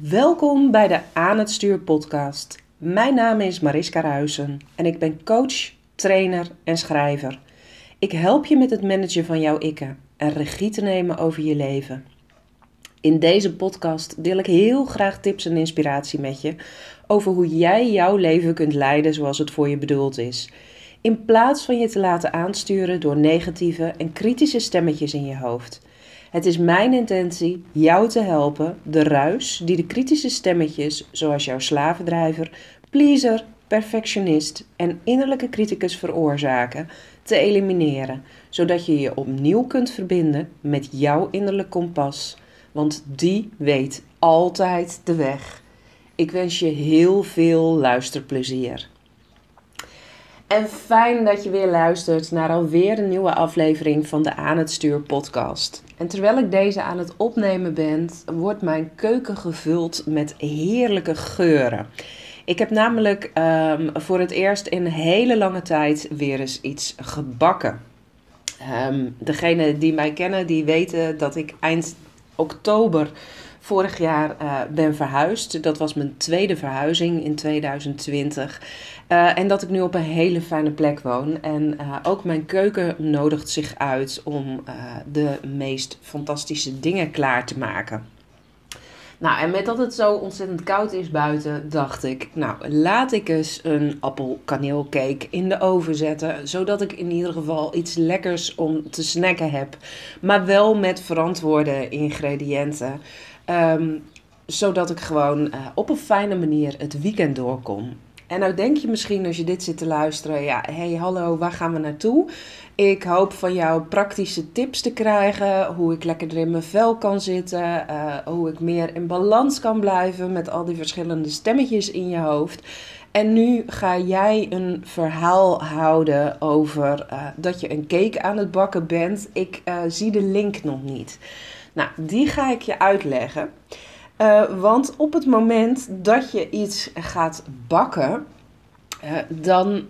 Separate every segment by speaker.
Speaker 1: Welkom bij de Aan het Stuur podcast. Mijn naam is Mariska Ruisen en ik ben coach, trainer en schrijver. Ik help je met het managen van jouw ikken en regie te nemen over je leven. In deze podcast deel ik heel graag tips en inspiratie met je over hoe jij jouw leven kunt leiden zoals het voor je bedoeld is. In plaats van je te laten aansturen door negatieve en kritische stemmetjes in je hoofd. Het is mijn intentie jou te helpen de ruis die de kritische stemmetjes, zoals jouw slavendrijver, pleaser, perfectionist en innerlijke criticus veroorzaken, te elimineren, zodat je je opnieuw kunt verbinden met jouw innerlijk kompas, want die weet altijd de weg. Ik wens je heel veel luisterplezier. En fijn dat je weer luistert naar alweer een nieuwe aflevering van de Aan het Stuur podcast. En terwijl ik deze aan het opnemen ben, wordt mijn keuken gevuld met heerlijke geuren. Ik heb namelijk um, voor het eerst in hele lange tijd weer eens iets gebakken. Um, degenen die mij kennen, die weten dat ik eind oktober vorig jaar uh, ben verhuisd. Dat was mijn tweede verhuizing in 2020. Uh, en dat ik nu op een hele fijne plek woon. En uh, ook mijn keuken nodigt zich uit om de meest fantastische dingen klaar te maken. Nou, en met dat het zo ontzettend koud is buiten, dacht ik, nou, laat ik eens een appelkaneelcake in de oven zetten, zodat ik in ieder geval iets lekkers om te snacken heb, maar wel met verantwoorde ingrediënten. Um, zodat ik gewoon op een fijne manier het weekend doorkom. En nou denk je misschien als je dit zit te luisteren, ja, hey hallo, waar gaan we naartoe? Ik hoop van jou praktische tips te krijgen, hoe ik lekkerder in mijn vel kan zitten, uh, hoe ik meer in balans kan blijven met al die verschillende stemmetjes in je hoofd. En nu ga jij een verhaal houden over uh, dat je een cake aan het bakken bent. Ik zie de link nog niet. Nou, die ga ik je uitleggen. Uh, want op het moment dat je iets gaat bakken, uh, dan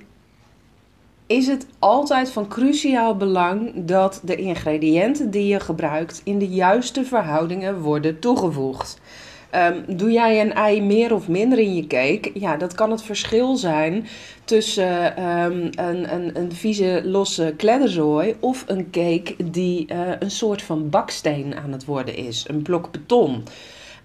Speaker 1: is het altijd van cruciaal belang dat de ingrediënten die je gebruikt in de juiste verhoudingen worden toegevoegd. Um, doe jij een ei meer of minder in je cake? Ja, dat kan het verschil zijn tussen um, een, een, een vieze losse kledderzooi of een cake die uh, een soort van baksteen aan het worden is, een blok beton.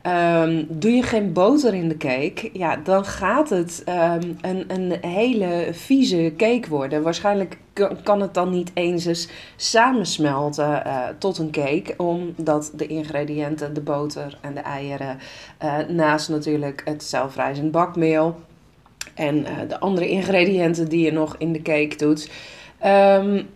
Speaker 1: Um, doe je geen boter in de cake, ja, dan gaat het um, een, een hele vieze cake worden. Waarschijnlijk kan het dan niet eens eens samensmelten uh, tot een cake, omdat de ingrediënten, de boter en de eieren, uh, naast natuurlijk het zelfrijzend bakmeel en uh, de andere ingrediënten die je nog in de cake doet, um,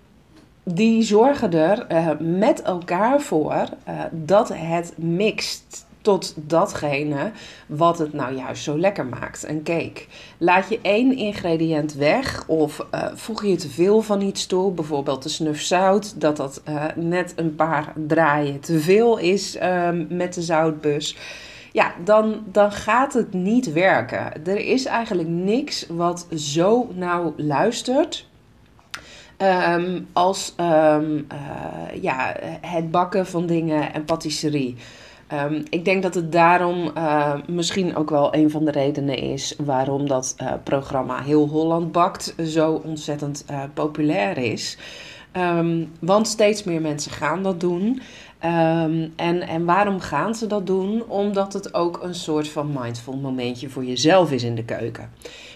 Speaker 1: die zorgen er met elkaar voor dat het mixt tot datgene wat het nou juist zo lekker maakt, een cake. Laat je één ingrediënt weg of uh, voeg je te veel van iets toe, bijvoorbeeld de snuf zout, dat dat uh, net een paar draaien te veel is uh, met de zoutbus. Ja, dan, dan gaat het niet werken. Er is eigenlijk niks wat zo nauw luistert um, als um, ja, het bakken van dingen en patisserie. Um, ik denk dat het daarom uh, misschien ook wel een van de redenen is waarom dat uh, programma Heel Holland Bakt zo ontzettend uh, populair is. Um, want steeds meer mensen gaan dat doen. Um, en, en waarom gaan ze dat doen? Omdat het ook een soort van mindful momentje voor jezelf is in de keuken.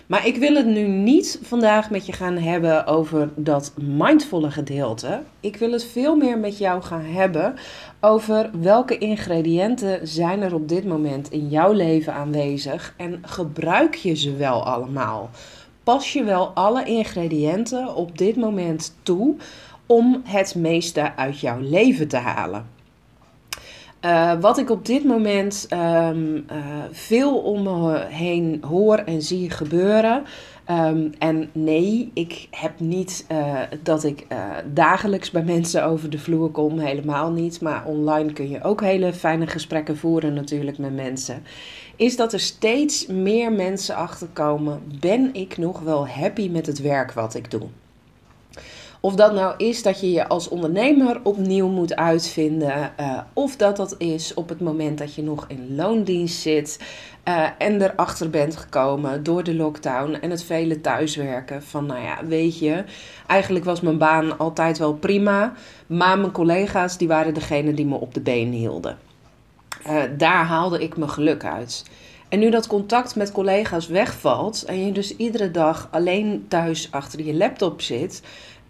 Speaker 1: Maar ik wil het nu niet vandaag met je gaan hebben over dat mindvolle gedeelte. Ik wil het veel meer met jou gaan hebben over welke ingrediënten zijn er op dit moment in jouw leven aanwezig en gebruik je ze wel allemaal? Pas je wel alle ingrediënten op dit moment toe om het meeste uit jouw leven te halen? Uh, wat ik op dit moment um, uh, veel om me heen hoor en zie gebeuren. Um, en nee, ik heb niet uh, dat ik dagelijks bij mensen over de vloer kom, helemaal niet. Maar online kun je ook hele fijne gesprekken voeren natuurlijk met mensen. Is dat er steeds meer mensen achterkomen, ben ik nog wel happy met het werk wat ik doe? Of dat nou is dat je je als ondernemer opnieuw moet uitvinden, uh, of dat dat is op het moment dat je nog in loondienst zit uh, en erachter bent gekomen door de lockdown en het vele thuiswerken. Van nou ja, weet je, eigenlijk was mijn baan altijd wel prima, maar mijn collega's die waren degene die me op de been hielden. Uh, daar haalde ik mijn geluk uit. En nu dat contact met collega's wegvalt en je dus iedere dag alleen thuis achter je laptop zit,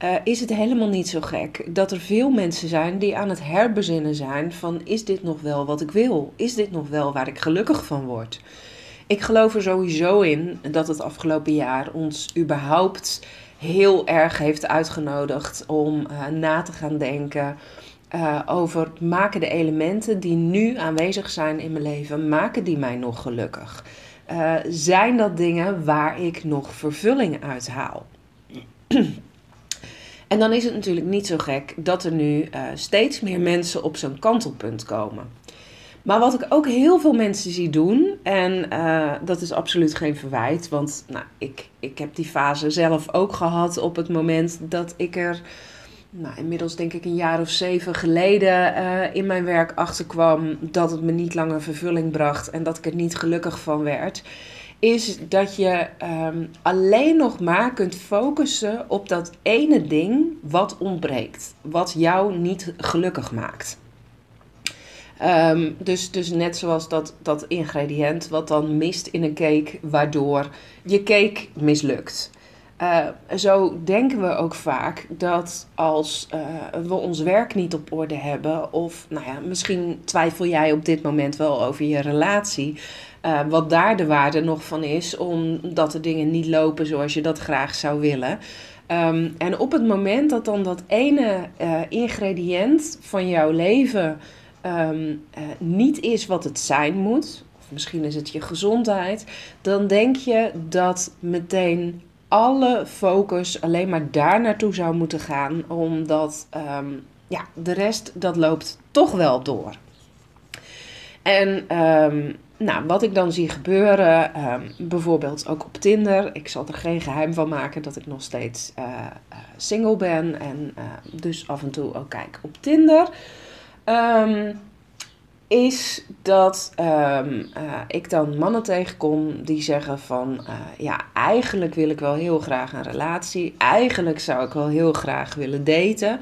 Speaker 1: uh, is het helemaal niet zo gek dat er veel mensen zijn die aan het herbezinnen zijn van is dit nog wel wat ik wil? Is dit nog wel waar ik gelukkig van word? Ik geloof er sowieso in dat het afgelopen jaar ons überhaupt heel erg heeft uitgenodigd om uh, na te gaan denken uh, over maken de elementen die nu aanwezig zijn in mijn leven, maken die mij nog gelukkig? Zijn dat dingen waar ik nog vervulling uit haal? En dan is het natuurlijk niet zo gek dat er nu uh, steeds meer mensen op zo'n kantelpunt komen. Maar wat ik ook heel veel mensen zie doen, en dat is absoluut geen verwijt, want nou, ik, ik heb die fase zelf ook gehad op het moment dat ik er nou, inmiddels denk ik een jaar of zeven geleden uh, in mijn werk achterkwam dat het me niet langer vervulling bracht en dat ik er niet gelukkig van werd, is dat je um, alleen nog maar kunt focussen op dat ene ding wat ontbreekt, wat jou niet gelukkig maakt. Um, dus, dus net zoals dat, dat ingrediënt wat dan mist in een cake, waardoor je cake mislukt. Uh, zo denken we ook vaak dat als uh, we ons werk niet op orde hebben, of nou ja, misschien twijfel jij op dit moment wel over je relatie, uh, wat daar de waarde nog van is, omdat de dingen niet lopen zoals je dat graag zou willen. Um, en op het moment dat dan dat ene ingrediënt van jouw leven um, niet is wat het zijn moet, of misschien is het je gezondheid, dan denk je dat meteen alle focus alleen maar daar naartoe zou moeten gaan, omdat um, ja, de rest dat loopt toch wel door. En um, nou, wat ik dan zie gebeuren, um, bijvoorbeeld ook op Tinder. Ik zal er geen geheim van maken dat ik nog steeds uh, uh, single ben en uh, dus af en toe ook kijk op Tinder. Um, is dat um, uh, ik dan mannen tegenkom die zeggen van uh, ja, eigenlijk wil ik wel heel graag een relatie. Eigenlijk zou ik wel heel graag willen daten.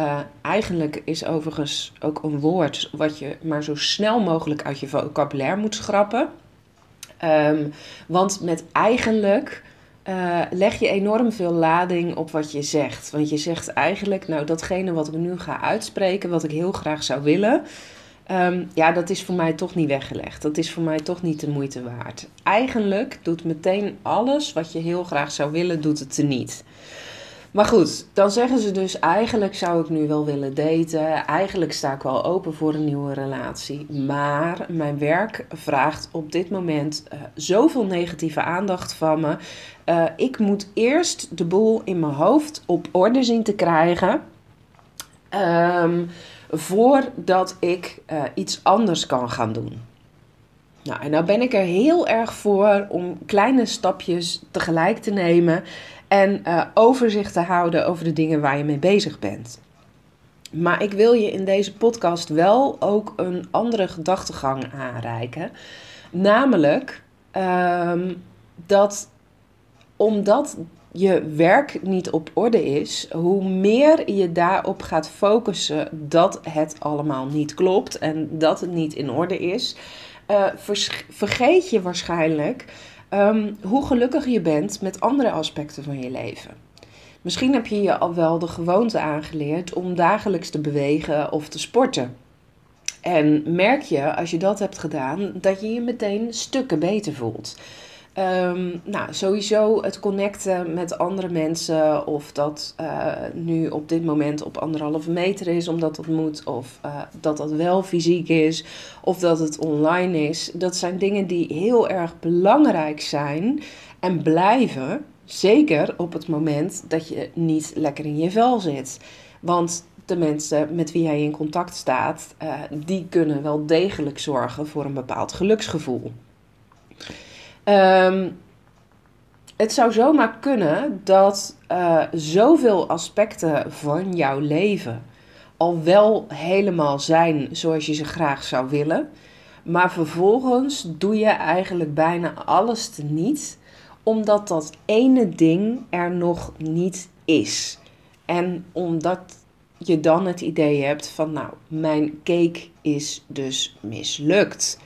Speaker 1: Uh, eigenlijk is overigens ook een woord wat je maar zo snel mogelijk uit je vocabulaire moet schrappen. Um, want met eigenlijk leg je enorm veel lading op wat je zegt. Want je zegt eigenlijk, nou datgene wat ik nu ga uitspreken, wat ik heel graag zou willen, Um, ja, dat is voor mij toch niet weggelegd. Dat is voor mij toch niet de moeite waard. Eigenlijk doet meteen alles wat je heel graag zou willen, doet het er niet. Maar goed, dan zeggen ze dus eigenlijk zou ik nu wel willen daten. Eigenlijk sta ik wel open voor een nieuwe relatie. Maar mijn werk vraagt op dit moment uh, zoveel negatieve aandacht van me. Uh, ik moet eerst de boel in mijn hoofd op orde zien te krijgen. Um, voordat ik uh, iets anders kan gaan doen. Nou, en nou ben ik er heel erg voor om kleine stapjes tegelijk te nemen en uh, overzicht te houden over de dingen waar je mee bezig bent. Maar ik wil je in deze podcast wel ook een andere gedachtegang aanreiken. Namelijk um, dat omdat je werk niet op orde is, hoe meer je daarop gaat focussen dat het allemaal niet klopt en dat het niet in orde is, uh, vergeet je waarschijnlijk um, hoe gelukkig je bent met andere aspecten van je leven. Misschien heb je je al wel de gewoonte aangeleerd om dagelijks te bewegen of te sporten. En merk je, als je dat hebt gedaan, dat je je meteen stukken beter voelt. Um, nou, sowieso het connecten met andere mensen, of dat uh, nu op dit moment op anderhalve meter is, omdat dat moet, of uh, dat dat wel fysiek is, of dat het online is. Dat zijn dingen die heel erg belangrijk zijn en blijven, zeker op het moment dat je niet lekker in je vel zit. Want de mensen met wie jij in contact staat, uh, die kunnen wel degelijk zorgen voor een bepaald geluksgevoel. Um, het zou zomaar kunnen dat uh, zoveel aspecten van jouw leven al wel helemaal zijn zoals je ze graag zou willen. Maar vervolgens doe je eigenlijk bijna alles te niet, omdat dat ene ding er nog niet is. En omdat je dan het idee hebt van, nou, mijn cake is dus mislukt.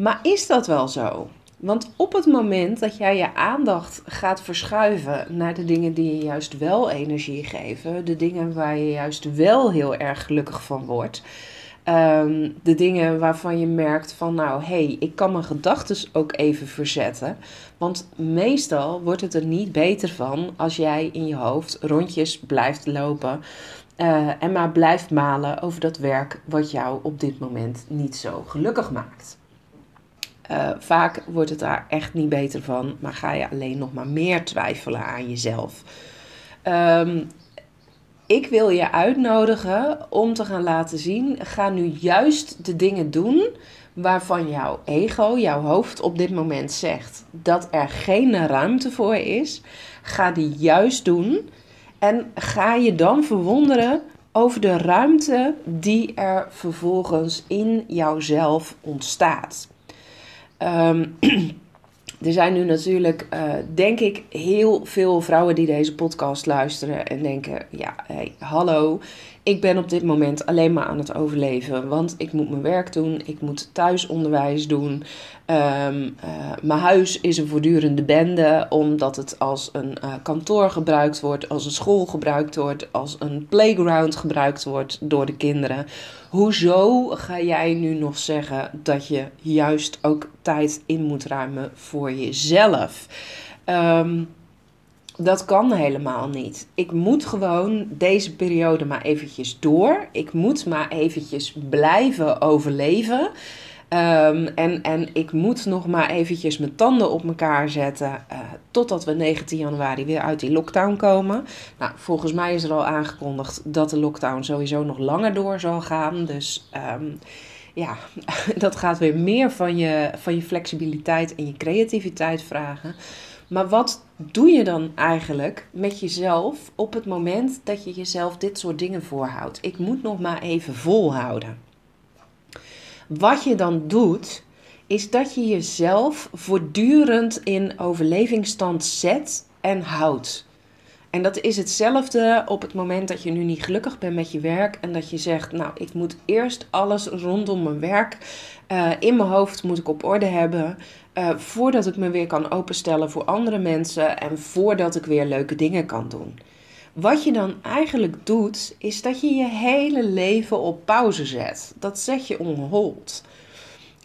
Speaker 1: Maar is dat wel zo? Want op het moment dat jij je aandacht gaat verschuiven naar de dingen die je juist wel energie geven, de dingen waar je juist wel heel erg gelukkig van wordt, ehm, de dingen waarvan je merkt van nou hé, hey, ik kan mijn gedachten ook even verzetten. Want meestal wordt het er niet beter van als jij in je hoofd rondjes blijft lopen. Uh, en maar blijft malen over dat werk wat jou op dit moment niet zo gelukkig maakt. Uh, vaak wordt het daar echt niet beter van, maar ga je alleen nog maar meer twijfelen aan jezelf. Um, ik wil je uitnodigen om te gaan laten zien: ga nu juist de dingen doen waarvan jouw ego, jouw hoofd op dit moment zegt dat er geen ruimte voor is. Ga die juist doen en ga je dan verwonderen over de ruimte die er vervolgens in jouzelf ontstaat. Um, er zijn nu natuurlijk, uh, denk ik, heel veel vrouwen die deze podcast luisteren en denken: ja, hey, hallo, ik ben op dit moment alleen maar aan het overleven, want ik moet mijn werk doen, ik moet thuisonderwijs doen. Um, mijn huis is een voortdurende bende, omdat het als een uh, kantoor gebruikt wordt, als een school gebruikt wordt, als een playground gebruikt wordt door de kinderen. Hoezo ga jij nu nog zeggen dat je juist ook tijd in moet ruimen voor jezelf? Um, dat kan helemaal niet. Ik moet gewoon deze periode maar eventjes door. Ik moet maar eventjes blijven overleven. Um, en, en ik moet nog maar eventjes mijn tanden op elkaar zetten. Uh, totdat we 19 januari weer uit die lockdown komen. Nou, volgens mij is er al aangekondigd dat de lockdown sowieso nog langer door zal gaan. Dus um, ja, dat gaat weer meer van je, van je flexibiliteit en je creativiteit vragen. Maar wat doe je dan eigenlijk met jezelf op het moment dat je jezelf dit soort dingen voorhoudt? Ik moet nog maar even volhouden. Wat je dan doet, is dat je jezelf voortdurend in overlevingsstand zet en houdt. En dat is hetzelfde op het moment dat je nu niet gelukkig bent met je werk en dat je zegt, nou, ik moet eerst alles rondom mijn werk uh, in mijn hoofd moet ik op orde hebben. Uh, voordat ik me weer kan openstellen voor andere mensen en voordat ik weer leuke dingen kan doen. Wat je dan eigenlijk doet, is dat je je hele leven op pauze zet. Dat zet je on hold.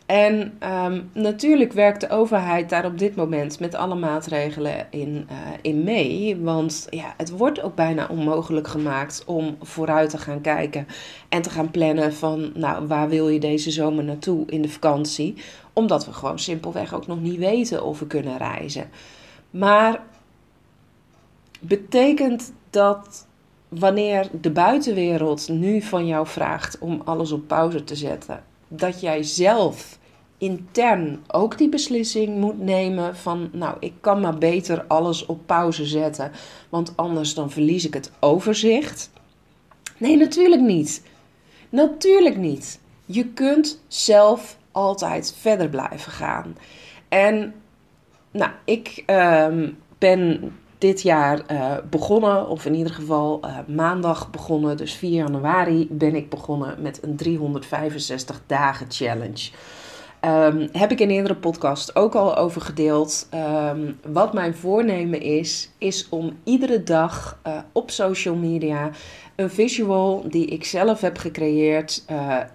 Speaker 1: En um, natuurlijk werkt de overheid daar op dit moment met alle maatregelen in, uh, in mee. Want ja, het wordt ook bijna onmogelijk gemaakt om vooruit te gaan kijken en te gaan plannen van, nou, waar wil je deze zomer naartoe in de vakantie? Omdat we gewoon simpelweg ook nog niet weten of we kunnen reizen. Maar betekent dat wanneer de buitenwereld nu van jou vraagt om alles op pauze te zetten, dat jij zelf intern ook die beslissing moet nemen van, nou, ik kan maar beter alles op pauze zetten, want anders dan verlies ik het overzicht. Nee, natuurlijk niet. Natuurlijk niet. Je kunt zelf altijd verder blijven gaan. En nou, ik uh, ben dit jaar uh, begonnen, of in ieder geval uh, maandag begonnen, dus 4 januari ben ik begonnen met een 365 dagen challenge. Um, heb ik in een eerdere podcast ook al over gedeeld. Um, wat mijn voornemen is, is om iedere dag uh, op social media een visual die ik zelf heb gecreëerd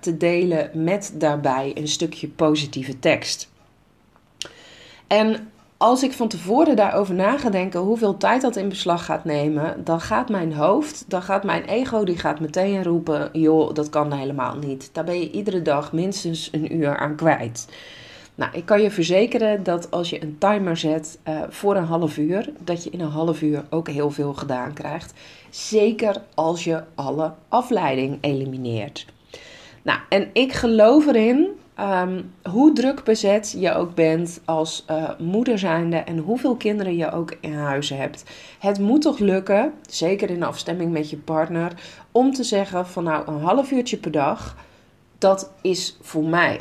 Speaker 1: te delen met daarbij een stukje positieve tekst. En als ik van tevoren daarover na ga denken hoeveel tijd dat in beslag gaat nemen, dan gaat mijn hoofd, dan gaat mijn ego, die gaat meteen roepen: joh, dat kan helemaal niet. Daar ben je iedere dag minstens een uur aan kwijt. Nou, ik kan je verzekeren dat als je een timer zet uh, voor een half uur, dat je in een half uur ook heel veel gedaan krijgt. Zeker als je alle afleiding elimineert. Nou, en ik geloof erin ehm, hoe druk bezet je ook bent als uh, moeder zijnde en hoeveel kinderen je ook in huis hebt. Het moet toch lukken, zeker in afstemming met je partner, om te zeggen van nou een half uurtje per dag, dat is voor mij.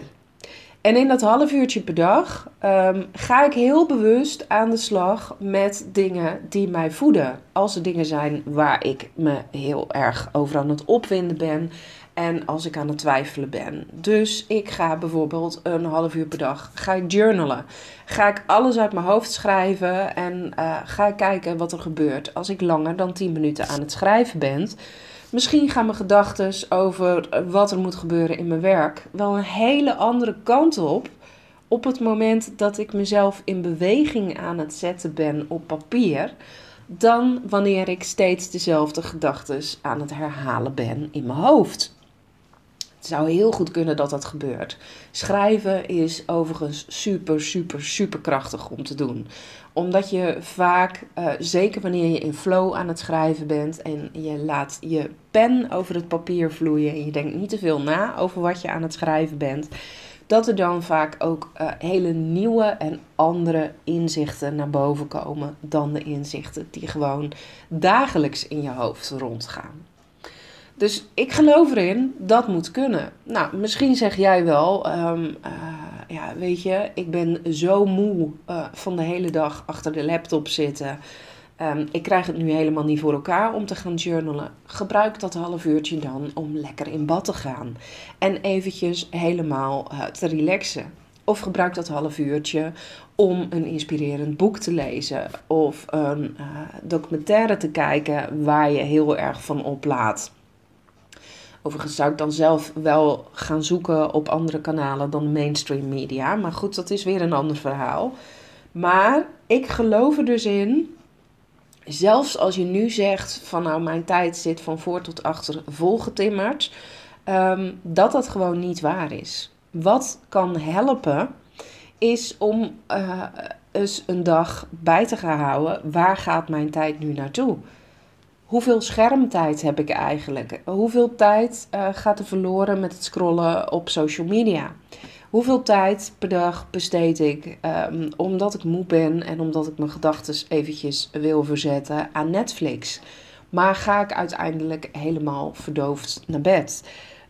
Speaker 1: En in dat half uurtje per dag ehm, ga ik heel bewust aan de slag met dingen die mij voeden. Als er dingen zijn waar ik me heel erg over aan het opwinden ben en als ik aan het twijfelen ben. Dus ik ga bijvoorbeeld een half uur per dag ga journalen. Ga ik alles uit mijn hoofd schrijven en uh, ga ik kijken wat er gebeurt als ik langer dan 10 minuten aan het schrijven ben. Misschien gaan mijn gedachten over wat er moet gebeuren in mijn werk wel een hele andere kant op. Op het moment dat ik mezelf in beweging aan het zetten ben op papier, dan wanneer ik steeds dezelfde gedachten aan het herhalen ben in mijn hoofd. Het zou heel goed kunnen dat dat gebeurt. Schrijven is overigens super, super, super krachtig om te doen. Omdat je vaak, uh, zeker wanneer je in flow aan het schrijven bent en je laat je pen over het papier vloeien en je denkt niet te veel na over wat je aan het schrijven bent, dat er dan vaak ook uh, hele nieuwe en andere inzichten naar boven komen dan de inzichten die gewoon dagelijks in je hoofd rondgaan. Dus ik geloof erin, dat moet kunnen. Nou, misschien zeg jij wel, um, uh, ja, weet je, ik ben zo moe uh, van de hele dag achter de laptop zitten. Um, ik krijg het nu helemaal niet voor elkaar om te gaan journalen. Gebruik dat half uurtje dan om lekker in bad te gaan. En eventjes helemaal uh, te relaxen. Of gebruik dat half uurtje om een inspirerend boek te lezen. Of een documentaire te kijken waar je heel erg van oplaat. Overigens zou ik dan zelf wel gaan zoeken op andere kanalen dan mainstream media. Maar goed, dat is weer een ander verhaal. Maar ik geloof er dus in, zelfs als je nu zegt van nou mijn tijd zit van voor tot achter volgetimmerd, um, dat dat gewoon niet waar is. Wat kan helpen is om uh, eens een dag bij te gaan houden. Waar gaat mijn tijd nu naartoe? Hoeveel schermtijd heb ik eigenlijk? Hoeveel tijd uh, gaat er verloren met het scrollen op social media? Hoeveel tijd per dag besteed ik um, omdat ik moe ben en omdat ik mijn gedachten eventjes wil verzetten aan Netflix? Maar ga ik uiteindelijk helemaal verdoofd naar bed?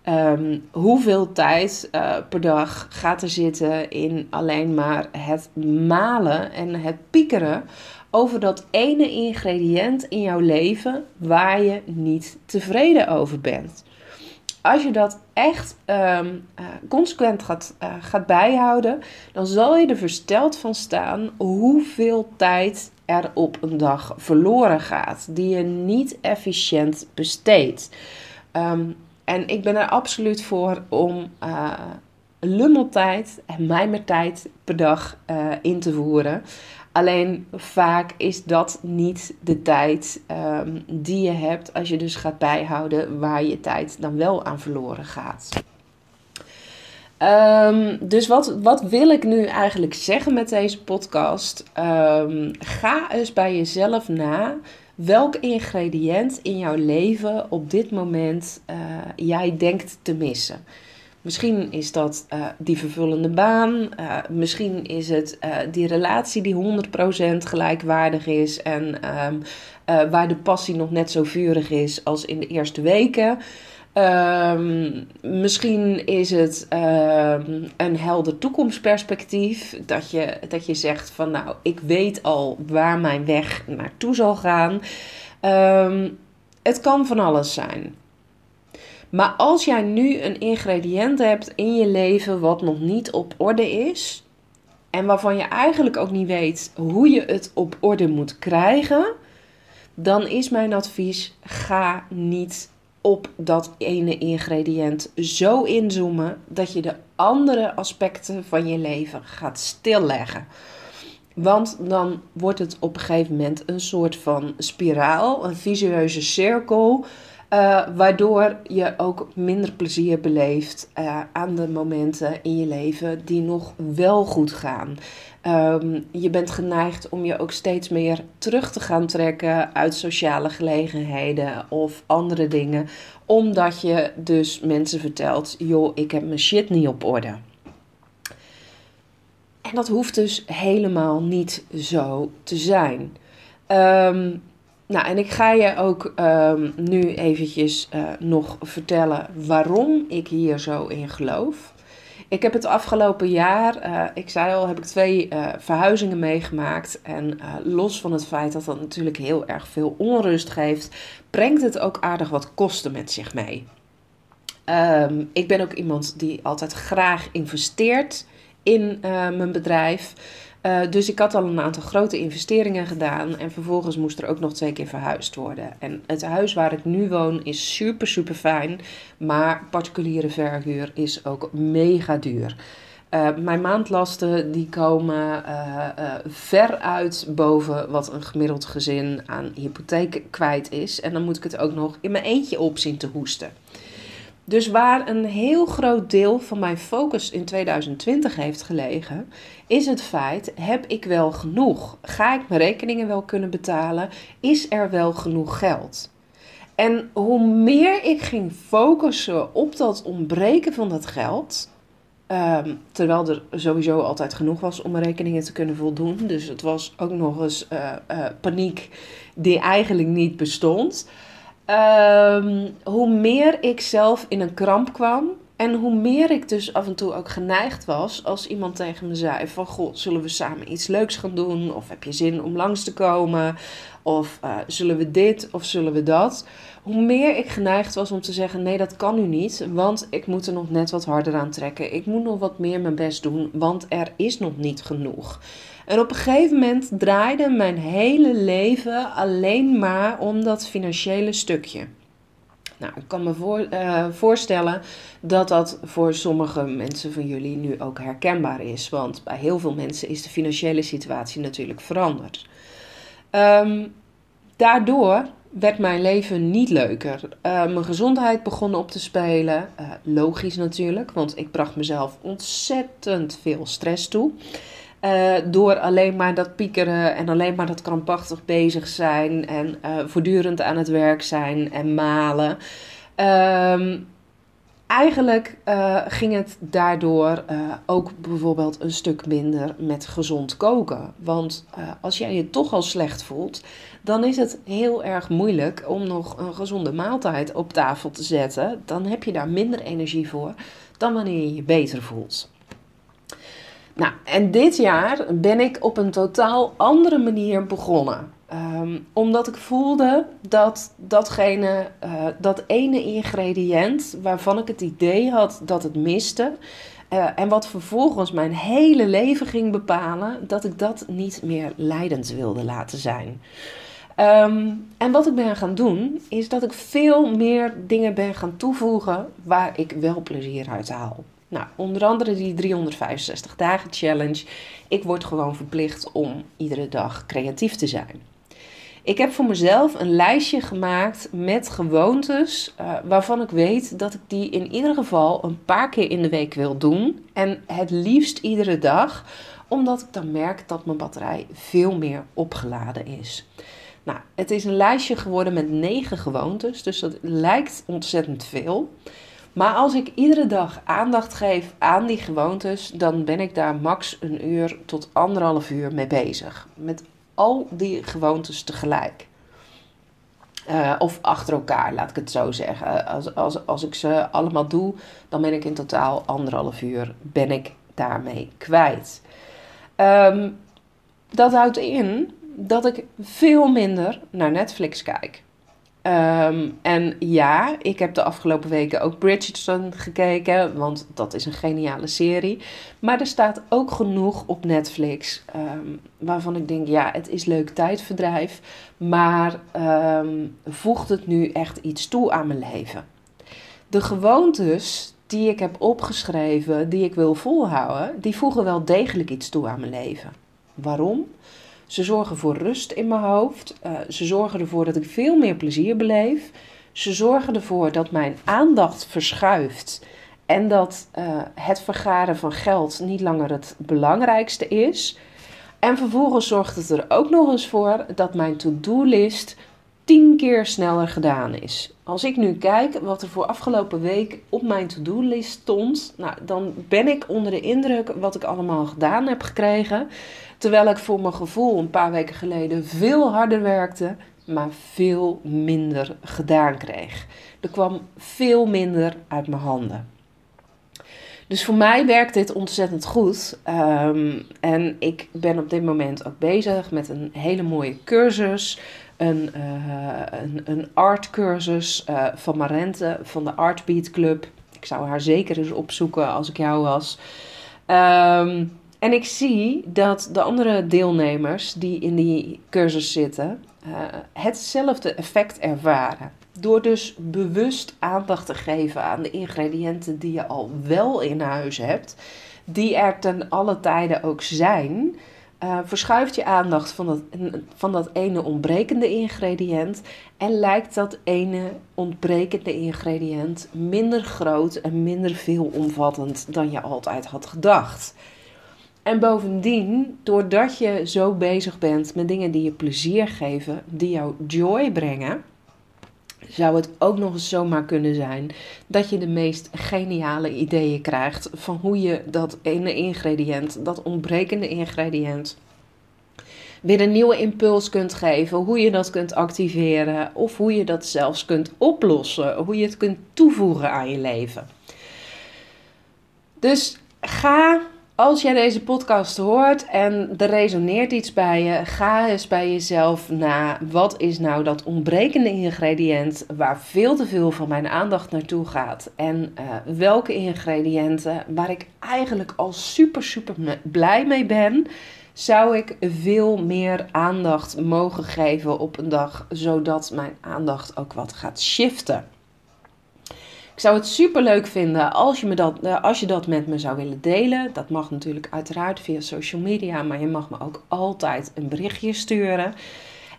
Speaker 1: Um, hoeveel tijd uh, per dag gaat er zitten in alleen maar het malen en het piekeren over dat ene ingrediënt in jouw leven waar je niet tevreden over bent. Als je dat echt um, uh, consequent gaat, uh, gaat bijhouden, dan zal je er versteld van staan hoeveel tijd er op een dag verloren gaat, die je niet efficiënt besteedt. Um, en ik ben er absoluut voor om uh, lummeltijd en mijmertijd per dag in te voeren. Alleen vaak is dat niet de tijd um, die je hebt als je dus gaat bijhouden waar je tijd dan wel aan verloren gaat. Um, dus wat, wat wil ik nu eigenlijk zeggen met deze podcast? Um, ga eens bij jezelf na welk ingrediënt in jouw leven op dit moment uh, jij denkt te missen. Misschien is dat uh, die vervullende baan. Uh, misschien is het uh, die relatie die 100% gelijkwaardig is. En um, waar de passie nog net zo vurig is als in de eerste weken. Um, misschien is het um, een helder toekomstperspectief. Dat je, dat je zegt van nou, ik weet al waar mijn weg naartoe zal gaan. het kan van alles zijn. Maar als jij nu een ingrediënt hebt in je leven wat nog niet op orde is, en waarvan je eigenlijk ook niet weet hoe je het op orde moet krijgen, dan is mijn advies: ga niet op dat ene ingrediënt zo inzoomen dat je de andere aspecten van je leven gaat stilleggen. Want dan wordt het op een gegeven moment een soort van spiraal, een visueuze cirkel uh, waardoor je ook minder plezier beleeft uh, aan de momenten in je leven die nog wel goed gaan. Um, je bent geneigd om je ook steeds meer terug te gaan trekken uit sociale gelegenheden of andere dingen, omdat je dus mensen vertelt: joh, ik heb mijn shit niet op orde. En dat hoeft dus helemaal niet zo te zijn. Ehm, nou, en ik ga je ook um, nu eventjes uh, nog vertellen waarom ik hier zo in geloof. Ik heb het afgelopen jaar, uh, ik zei al, heb ik twee uh, verhuizingen meegemaakt. En los van het feit dat dat natuurlijk heel erg veel onrust geeft, brengt het ook aardig wat kosten met zich mee. Um, ik ben ook iemand die altijd graag investeert in mijn bedrijf. Uh, dus ik had al een aantal grote investeringen gedaan en vervolgens moest er ook nog twee keer verhuisd worden. En het huis waar ik nu woon is super, super fijn, maar particuliere verhuur is ook mega duur. Uh, mijn maandlasten die komen uh, ver uit boven wat een gemiddeld gezin aan hypotheek kwijt is. En dan moet ik het ook nog in mijn eentje op zien te hoesten. Dus waar een heel groot deel van mijn focus in 2020 heeft gelegen, is het feit: heb ik wel genoeg? Ga ik mijn rekeningen wel kunnen betalen? Is er wel genoeg geld? En hoe meer ik ging focussen op dat ontbreken van dat geld, um, terwijl er sowieso altijd genoeg was om mijn rekeningen te kunnen voldoen, dus het was ook nog eens uh, uh, paniek die eigenlijk niet bestond Um, hoe meer ik zelf in een kramp kwam. En hoe meer ik dus af en toe ook geneigd was als iemand tegen me zei van... Goh, zullen we samen iets leuks gaan doen? Of heb je zin om langs te komen? Of uh, zullen we dit of zullen we dat? Hoe meer ik geneigd was om te zeggen nee, dat kan nu niet. Want ik moet er nog net wat harder aan trekken. Ik moet nog wat meer mijn best doen, want er is nog niet genoeg. En op een gegeven moment draaide mijn hele leven alleen maar om dat financiële stukje. Nou, ik kan me voor, uh, voorstellen dat dat voor sommige mensen van jullie nu ook herkenbaar is. Want bij heel veel mensen is de financiële situatie natuurlijk veranderd. Um, daardoor werd mijn leven niet leuker. Uh, mijn gezondheid begon op te spelen. Uh, logisch natuurlijk, want ik bracht mezelf ontzettend veel stress toe. Uh, door alleen maar dat piekeren en alleen maar dat krampachtig bezig zijn en voortdurend aan het werk zijn en malen. Um, eigenlijk uh, ging het daardoor ook bijvoorbeeld een stuk minder met gezond koken. Want als jij je toch al slecht voelt, dan is het heel erg moeilijk om nog een gezonde maaltijd op tafel te zetten. Dan heb je daar minder energie voor dan wanneer je je beter voelt. Nou, en dit jaar ben ik op een totaal andere manier begonnen. Um, omdat ik voelde dat datgene, uh, dat ene ingrediënt waarvan ik het idee had dat het miste. Uh, en wat vervolgens mijn hele leven ging bepalen, dat ik dat niet meer leidend wilde laten zijn. Um, en wat ik ben gaan doen, is dat ik veel meer dingen ben gaan toevoegen waar ik wel plezier uit haal. Nou, onder andere die 365 dagen challenge. Ik word gewoon verplicht om iedere dag creatief te zijn. Ik heb voor mezelf een lijstje gemaakt met gewoontes uh, waarvan ik weet dat ik die in ieder geval een paar keer in de week wil doen. En het liefst iedere dag, omdat ik dan merk dat mijn batterij veel meer opgeladen is. Nou, het is een lijstje geworden met negen gewoontes, dus dat lijkt ontzettend veel. Maar als ik iedere dag aandacht geef aan die gewoontes, dan ben ik daar max een uur tot anderhalf uur mee bezig. Met al die gewoontes tegelijk. Uh, of achter elkaar, laat ik het zo zeggen. Als, als, als ik ze allemaal doe, dan ben ik in totaal anderhalf uur ben ik daarmee kwijt. Um, dat houdt in dat ik veel minder naar Netflix kijk. Um, en ja, ik heb de afgelopen weken ook Bridgerton gekeken, want dat is een geniale serie. Maar er staat ook genoeg op Netflix um, waarvan ik denk, ja, het is leuk tijdverdrijf, maar um, voegt het nu echt iets toe aan mijn leven? De gewoontes die ik heb opgeschreven, die ik wil volhouden, die voegen wel degelijk iets toe aan mijn leven. Waarom? Ze zorgen voor rust in mijn hoofd. Uh, ze zorgen ervoor dat ik veel meer plezier beleef. Ze zorgen ervoor dat mijn aandacht verschuift. En dat uh, het vergaren van geld niet langer het belangrijkste is. En vervolgens zorgt het er ook nog eens voor dat mijn to-do-list tien keer sneller gedaan is. Als ik nu kijk wat er voor afgelopen week op mijn to-do-list stond, nou, dan ben ik onder de indruk wat ik allemaal gedaan heb gekregen. Terwijl ik voor mijn gevoel een paar weken geleden veel harder werkte, maar veel minder gedaan kreeg. Er kwam veel minder uit mijn handen. Dus voor mij werkt dit ontzettend goed. Ehm, en ik ben op dit moment ook bezig met een hele mooie cursus. Een, uh, een, een artcursus uh, van Marente van de Artbeat Club. Ik zou haar zeker eens opzoeken als ik jou was. Um, en ik zie dat de andere deelnemers die in die cursus zitten, uh, hetzelfde effect ervaren. Door dus bewust aandacht te geven aan de ingrediënten die je al wel in huis hebt, die er ten alle tijden ook zijn, uh, verschuift je aandacht van dat, van dat ene ontbrekende ingrediënt en lijkt dat ene ontbrekende ingrediënt minder groot en minder veelomvattend dan je altijd had gedacht. En bovendien, doordat je zo bezig bent met dingen die je plezier geven, die jou joy brengen, zou het ook nog eens zomaar kunnen zijn dat je de meest geniale ideeën krijgt van hoe je dat ene ingrediënt, dat ontbrekende ingrediënt, weer een nieuwe impuls kunt geven, hoe je dat kunt activeren of hoe je dat zelfs kunt oplossen, hoe je het kunt toevoegen aan je leven. Dus ga als jij deze podcast hoort en er resoneert iets bij je, ga eens bij jezelf na. Wat is nou dat ontbrekende ingrediënt waar veel te veel van mijn aandacht naartoe gaat? En uh, welke ingrediënten waar ik eigenlijk al super, super blij mee ben, zou ik veel meer aandacht mogen geven op een dag, zodat mijn aandacht ook wat gaat shiften? Ik zou het super leuk vinden als je, me dat, eh, als je dat met me zou willen delen. Dat mag natuurlijk uiteraard via social media, maar je mag me ook altijd een berichtje sturen.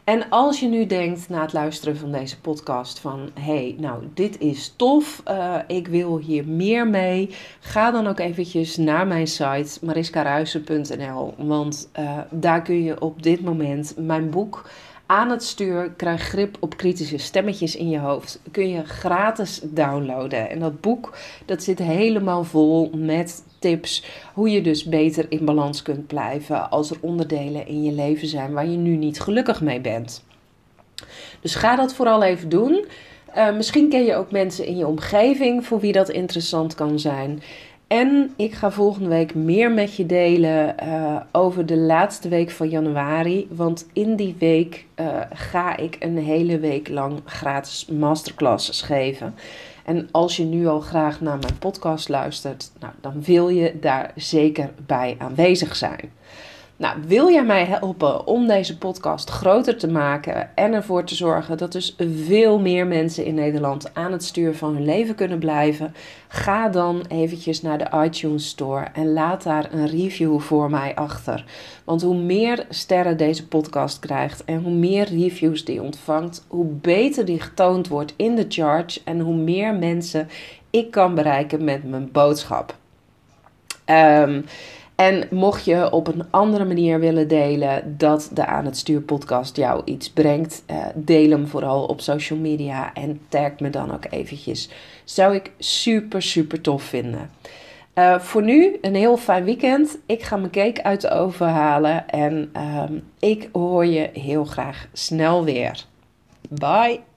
Speaker 1: En als je nu denkt na het luisteren van deze podcast van hey, nou dit is tof, uh, ik wil hier meer mee, ga dan ook eventjes naar mijn site mariskaruisen.nl, want uh, daar kun je op dit moment mijn boek aan het stuur, krijg grip op kritische stemmetjes in je hoofd. Kun je gratis downloaden. En dat boek dat zit helemaal vol met tips hoe je dus beter in balans kunt blijven als er onderdelen in je leven zijn waar je nu niet gelukkig mee bent. Dus ga dat vooral even doen. Uh, misschien ken je ook mensen in je omgeving voor wie dat interessant kan zijn. En ik ga volgende week meer met je delen uh, over de laatste week van januari. Want in die week uh, ga ik een hele week lang gratis masterclasses geven. En als je nu al graag naar mijn podcast luistert, nou, dan wil je daar zeker bij aanwezig zijn. Nou, wil jij mij helpen om deze podcast groter te maken en ervoor te zorgen dat dus veel meer mensen in Nederland aan het stuur van hun leven kunnen blijven? Ga dan eventjes naar de iTunes Store en laat daar een review voor mij achter. Want hoe meer sterren deze podcast krijgt en hoe meer reviews die ontvangt, hoe beter die getoond wordt in de charts en hoe meer mensen ik kan bereiken met mijn boodschap. Um, en mocht je op een andere manier willen delen dat de Aan het Stuur podcast jou iets brengt, uh, deel hem vooral op social media en tag me dan ook eventjes. Zou ik super, super tof vinden. Uh, voor nu een heel fijn weekend. Ik ga mijn cake uit de oven halen en um, ik hoor je heel graag snel weer. Bye!